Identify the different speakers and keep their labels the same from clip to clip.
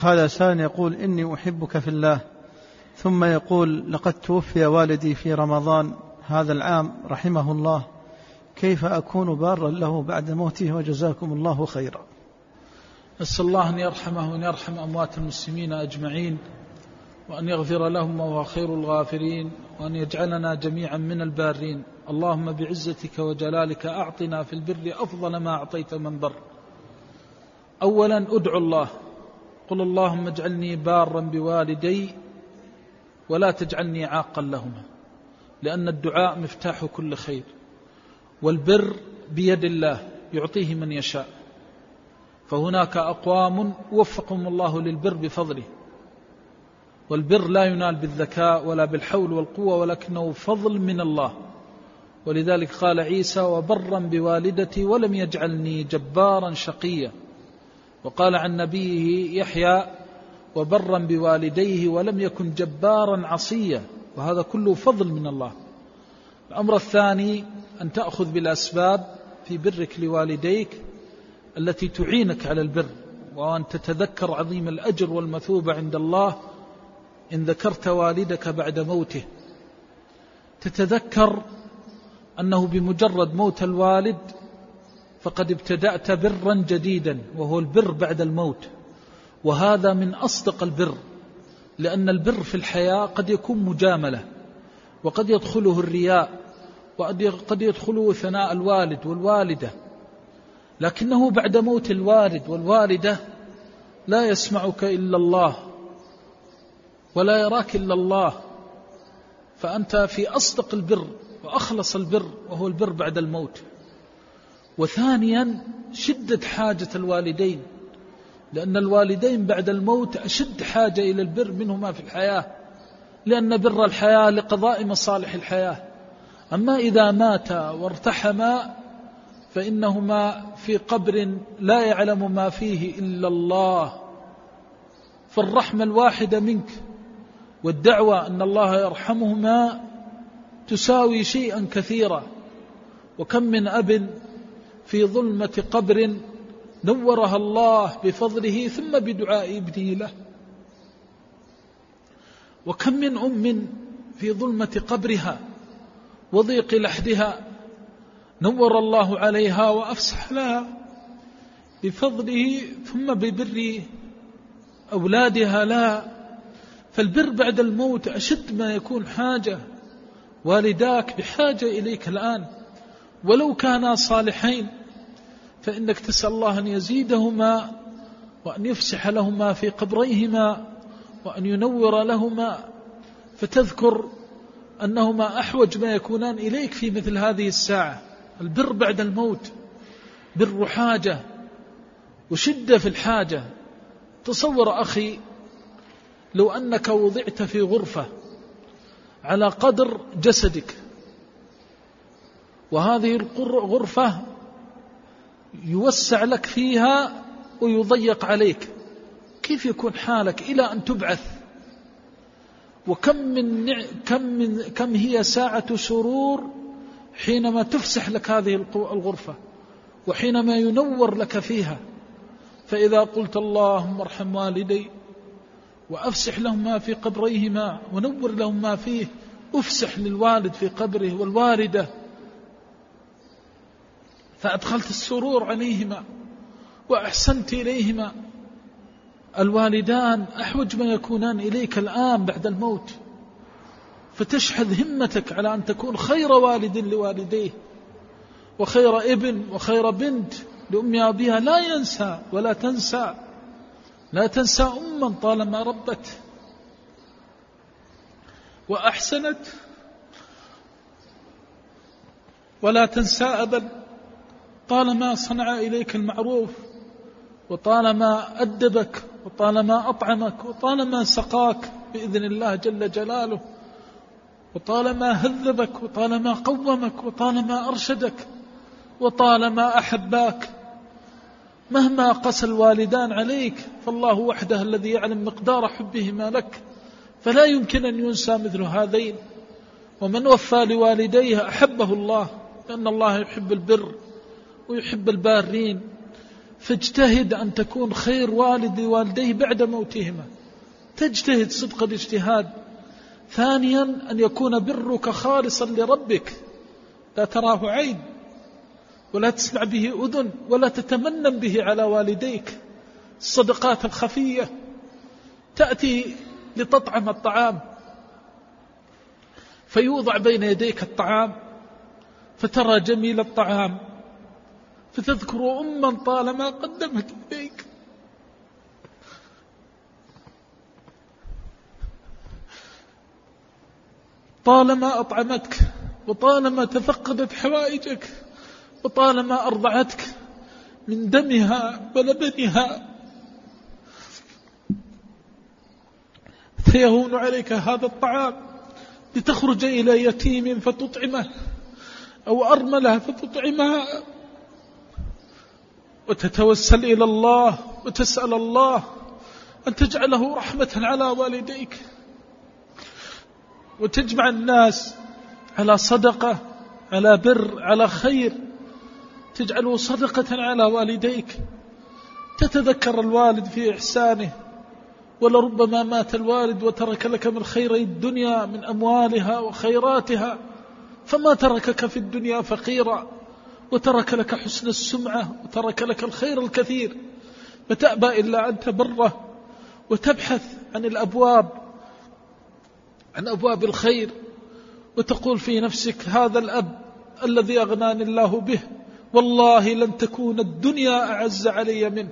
Speaker 1: هذا سائل يقول إني أحبك في الله ثم يقول لقد توفي والدي في رمضان هذا العام رحمه الله كيف أكون بارا له بعد موته وجزاكم الله خيرا.
Speaker 2: نسأل الله أن يرحمه وأن يرحم أموات المسلمين أجمعين وأن يغفر لهم وهو خير الغافرين وأن يجعلنا جميعا من البارين. اللهم بعزتك وجلالك أعطنا في البر أفضل ما أعطيت من بر. أولا أدعو الله قل اللهم اجعلني بارا بوالدي ولا تجعلني عاقا لهما لأن الدعاء مفتاح كل خير والبر بيد الله يعطيه من يشاء فهناك أقوام وفقهم الله للبر بفضله والبر لا ينال بالذكاء ولا بالحول والقوة ولكنه فضل من الله ولذلك قال عيسى وبرا بوالدتي ولم يجعلني جبارا شقيا. وقال عن نبيه يحيى وبرا بوالديه ولم يكن جبارا عصيا وهذا كله فضل من الله. الأمر الثاني أن تأخذ بالأسباب في برك لوالديك التي تعينك على البر وأن تتذكر عظيم الأجر والمثوبة عند الله إن ذكرت والدك بعد موته. تتذكر أنه بمجرد موت الوالد فقد ابتدأت برا جديدا وهو البر بعد الموت. وهذا من أصدق البر لأن البر في الحياة قد يكون مجاملة وقد يدخله الرياء وقد يدخله ثناء الوالد والوالدة. لكنه بعد موت الوالد والوالدة لا يسمعك إلا الله ولا يراك إلا الله. فأنت في أصدق البر وأخلص البر وهو البر بعد الموت. وثانيا شدة حاجة الوالدين لأن الوالدين بعد الموت أشد حاجة إلى البر منهما في الحياة لأن بر الحياة لقضاء مصالح الحياة. أما إذا مات وارتحما فإنهما في قبر لا يعلم ما فيه إلا الله. فالرحمة الواحدة منك والدعوة أن الله يرحمهما تساوي شيئا كثيرا. وكم من أب في ظلمة قبر نورها الله بفضله ثم بدعاء ابنه له. وكم من أم في ظلمة قبرها وضيق لحدها نور الله عليها وأفسح لها بفضله ثم ببر أولادها لها. فالبر بعد الموت أشد ما يكون حاجة والداك بحاجة إليك الآن. ولو كانا صالحين فإنك تسأل الله أن يزيدهما وأن يفسح لهما في قبريهما وأن ينور لهما فتذكر أنهما أحوج ما يكونان إليك في مثل هذه الساعة. البر بعد الموت بر حاجة وشدة في الحاجة. تصور أخي لو أنك وضعت في غرفة على قدر جسدك وهذه الغرفة يوسع لك فيها ويضيق عليك. كيف يكون حالك إلى أن تبعث؟ وكم من كم من كم هي ساعة سرور حينما تفسح لك هذه الغرفة وحينما ينور لك فيها. فإذا قلت اللهم ارحم والدي وأفسح لهم ما في قبريهما ونور لهم ما فيه أفسح للوالد في قبره والوالدة فأدخلت السرور عليهما وأحسنت إليهما. الوالدان أحوج ما يكونان إليك الآن بعد الموت. فتشحذ همتك على أن تكون خير والد لوالديه وخير ابن وخير بنت لأم أبيها. لا ينسى ولا تنسى. لا تنسى أما طالما ربت. وأحسنت. ولا تنسى أبدا. طالما صنع إليك المعروف وطالما أدبك وطالما أطعمك وطالما سقاك بإذن الله جل جلاله وطالما هذبك وطالما قومك وطالما أرشدك وطالما أحباك مهما قسى الوالدان عليك فالله وحده الذي يعلم مقدار حبهما لك فلا يمكن أن ينسى مثل هذين. ومن وفى لوالديه أحبه الله لأن الله يحب البر. ويحب البارين فاجتهد أن تكون خير والد والديه بعد موتهما. تجتهد صدق الاجتهاد. ثانيا أن يكون برك خالصا لربك. لا تراه عين ولا تسمع به أذن ولا تتمنن به على والديك. الصدقات الخفية. تأتي لتطعم الطعام. فيوضع بين يديك الطعام فترى جميل الطعام. فتذكر أما طالما قدمت إليك. طالما أطعمتك وطالما تفقدت حوائجك وطالما أرضعتك من دمها ولبنها. فيهون عليك هذا الطعام لتخرج إلى يتيم فتطعمه أو أرملة فتطعمها. وتتوسل إلى الله وتسأل الله أن تجعله رحمة على والديك وتجمع الناس على صدقة على بر على خير. تجعله صدقة على والديك. تتذكر الوالد في إحسانه. ولربما مات الوالد وترك لك من خيري الدنيا من أموالها وخيراتها. فما تركك في الدنيا فقيرا. وترك لك حسن السمعة وترك لك الخير الكثير. فتأبى إلا أن تبره وتبحث عن الأبواب عن أبواب الخير وتقول في نفسك هذا الأب الذي أغناني الله به والله لن تكون الدنيا أعز علي منه.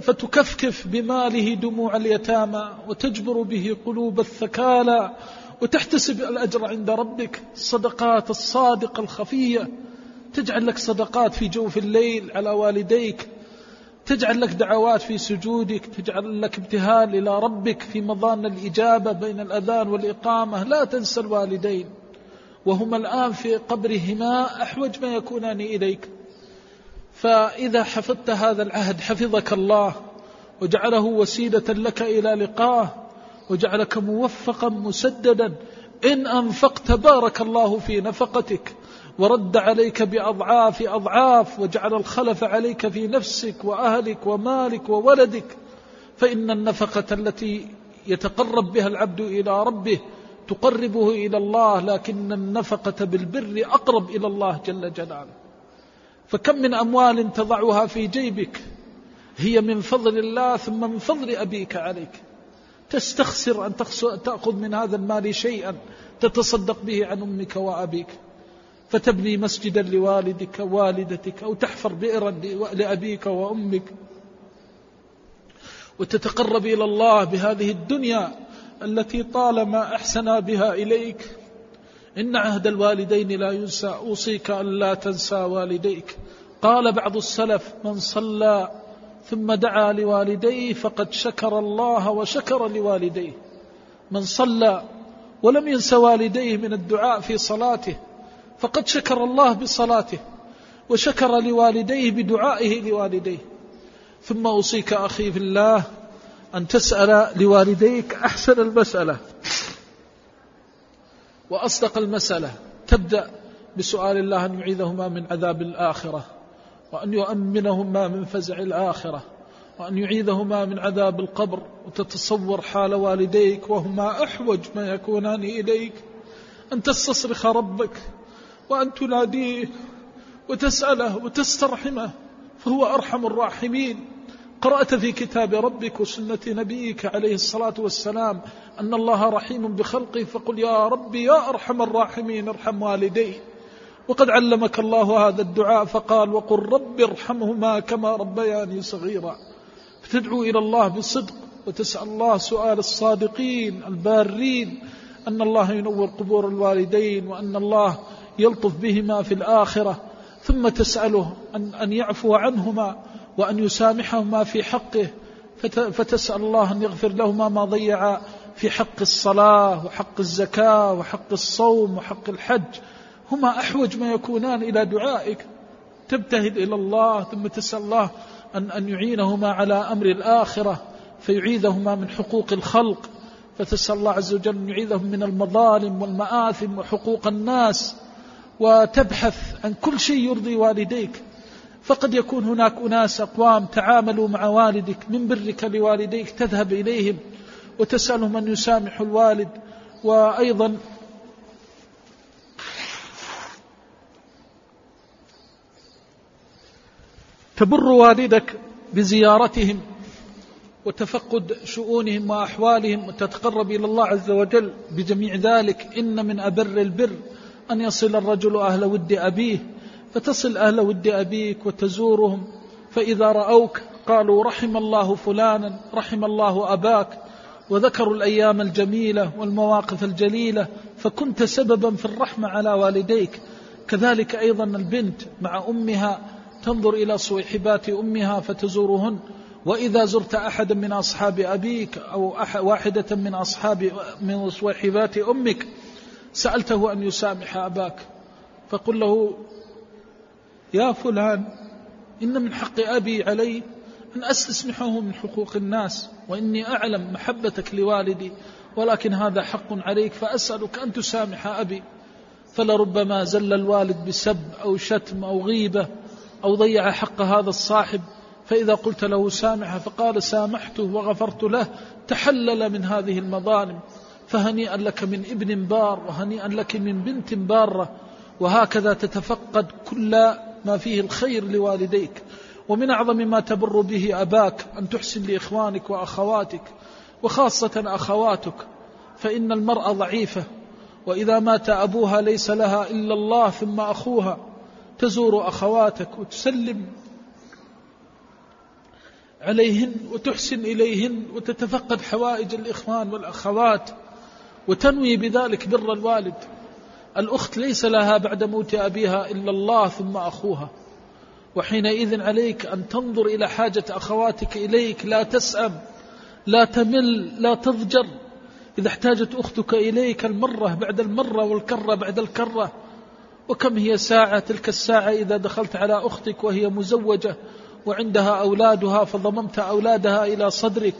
Speaker 2: فتكفكف بماله دموع اليتامى وتجبر به قلوب الثكالى وتحتسب الأجر عند ربك الصدقات الصادقة الخفية. تجعل لك صدقات في جوف الليل على والديك تجعل لك دعوات في سجودك تجعل لك ابتهال إلى ربك في مظان الإجابة بين الأذان والإقامة. لا تنسى الوالدين وهما الآن في قبرهما أحوج ما يكونان إليك. فإذا حفظت هذا العهد حفظك الله وجعله وسيلة لك إلى لقاه وجعلك موفقا مسددا. إن أنفقت بارك الله في نفقتك. ورد عليك بأضعاف أضعاف وجعل الخلف عليك في نفسك وأهلك ومالك وولدك. فإن النفقة التي يتقرب بها العبد إلى ربه تقربه إلى الله لكن النفقة بالبر أقرب إلى الله جل جلاله. فكم من أموال تضعها في جيبك؟ هي من فضل الله ثم من فضل أبيك عليك. تستخسر أن تأخذ من هذا المال شيئا تتصدق به عن أمك وأبيك. فتبني مسجدا لوالدك والدتك أو تحفر بئرا لأبيك وأمك. وتتقرب إلى الله بهذه الدنيا التي طالما أحسنا بها إليك. إن عهد الوالدين لا ينسى. أوصيك أن لا تنسى والديك. قال بعض السلف من صلى ثم دعا لوالديه فقد شكر الله وشكر لوالديه. من صلى ولم ينس والديه من الدعاء في صلاته فقد شكر الله بصلاته وشكر لوالديه بدعائه لوالديه. ثم أوصيك أخي في الله أن تسأل لوالديك أحسن المسألة. وأصدق المسألة. تبدأ بسؤال الله أن يعيذهما من عذاب الآخرة وأن يؤمنهما من فزع الآخرة وأن يعيذهما من عذاب القبر وتتصور حال والديك وهما أحوج ما يكونان إليك. أن تستصرخ ربك وأن تناديه وتسأله وتسترحمه فهو أرحم الراحمين. قرأت في كتاب ربك وسنة نبيك عليه الصلاة والسلام أن الله رحيم بخلقه فقل يا ربي يا أرحم الراحمين ارحم والدي. وقد علمك الله هذا الدعاء فقال وقل رب ارحمهما كما ربياني صغيرا. فتدعو إلى الله بصدق وتسأل الله سؤال الصادقين البارين أن الله ينور قبور الوالدين وأن الله يلطف بهما في الآخرة ثم تسأله أن, أن يعفو عنهما وأن يسامحهما في حقه فتسأل الله أن يغفر لهما ما ضيع في حق الصلاة وحق الزكاة وحق الصوم وحق الحج. هما أحوج ما يكونان إلى دعائك. تبتهل إلى الله ثم تسأل الله أن, أن يعينهما على أمر الآخرة فيعيذهما من حقوق الخلق. فتسأل الله عز وجل أن يعيذهم من المظالم والمآثم وحقوق الناس. وتبحث عن كل شيء يرضي والديك. فقد يكون هناك أناس أقوام تعاملوا مع والدك من برك لوالديك تذهب إليهم وتسألهم أن يسامحوا الوالد. وأيضا تبر والدك بزيارتهم وتفقد شؤونهم وأحوالهم وتتقرب إلى الله عز وجل بجميع ذلك. إن من أبر البر أن يصل الرجل أهل ود أبيه فتصل أهل ود أبيك وتزورهم فإذا رأوك قالوا رحم الله فلانا رحم الله أباك وذكروا الأيام الجميلة والمواقف الجليلة فكنت سببا في الرحمة على والديك. كذلك أيضا البنت مع أمها تنظر إلى صويحبات أمها فتزورهن وإذا زرت أحدا من أصحاب أبيك أو واحدة من أصحاب من صويحبات أمك سألته أن يسامح أباك فقل له يا فلان إن من حق أبي علي أن أستسمحه من حقوق الناس وإني أعلم محبتك لوالدي ولكن هذا حق عليك فأسألك أن تسامح أبي. فلربما زل الوالد بسب أو شتم أو غيبة أو ضيع حق هذا الصاحب فإذا قلت له سامح فقال سامحته وغفرت له تحلل من هذه المظالم. فهنيئا لك من ابن بار وهنيئا لك من بنت بارة وهكذا تتفقد كل ما فيه الخير لوالديك. ومن أعظم ما تبر به أباك أن تحسن لإخوانك وأخواتك وخاصة أخواتك فإن المرأة ضعيفة وإذا مات أبوها ليس لها إلا الله ثم أخوها تزور أخواتك وتسلم عليهن وتحسن إليهن وتتفقد حوائج الإخوان والأخوات. وتنوي بذلك بر الوالد. الأخت ليس لها بعد موت أبيها إلا الله ثم أخوها. وحينئذ عليك أن تنظر إلى حاجة أخواتك إليك لا تسأم لا تمل لا تضجر. إذا احتاجت أختك إليك المرة بعد المرة والكرة بعد الكرة. وكم هي ساعة؟ تلك الساعة إذا دخلت على أختك وهي مزوجة وعندها أولادها فضممت أولادها إلى صدرك.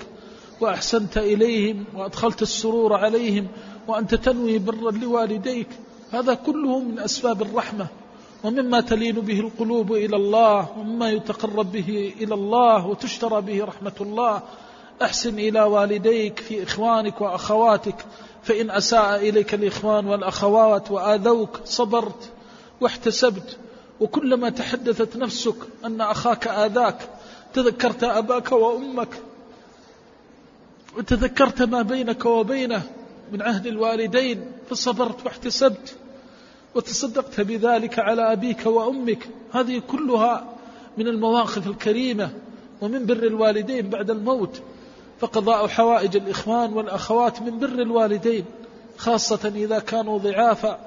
Speaker 2: وأحسنت إليهم وأدخلت السرور عليهم وأنت تنوي برا لوالديك. هذا كله من أسباب الرحمة ومما تلين به القلوب إلى الله ومما يتقرب به إلى الله وتشترى به رحمة الله. أحسن إلى والديك في إخوانك وأخواتك فإن أساء إليك الإخوان والأخوات وآذوك صبرت واحتسبت. وكلما تحدثت نفسك أن أخاك آذاك تذكرت أباك وأمك وتذكرت ما بينك وبينه من عهد الوالدين فصبرت واحتسبت وتصدقت بذلك على أبيك وأمك. هذه كلها من المواقف الكريمة ومن بر الوالدين بعد الموت. فقضاء حوائج الإخوان والأخوات من بر الوالدين خاصة إذا كانوا ضعافا.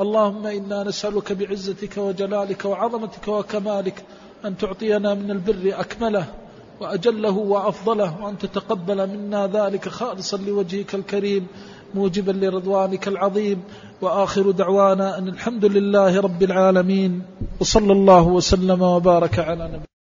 Speaker 2: اللهم إنا نسألك بعزتك وجلالك وعظمتك وكمالك أن تعطينا من البر أكمله. وأجله وأفضله وأن تتقبل منا ذلك خالصا لوجهك الكريم موجبا لرضوانك العظيم. وآخر دعوانا أن الحمد لله رب العالمين وصلى الله وسلم وبارك على نبينا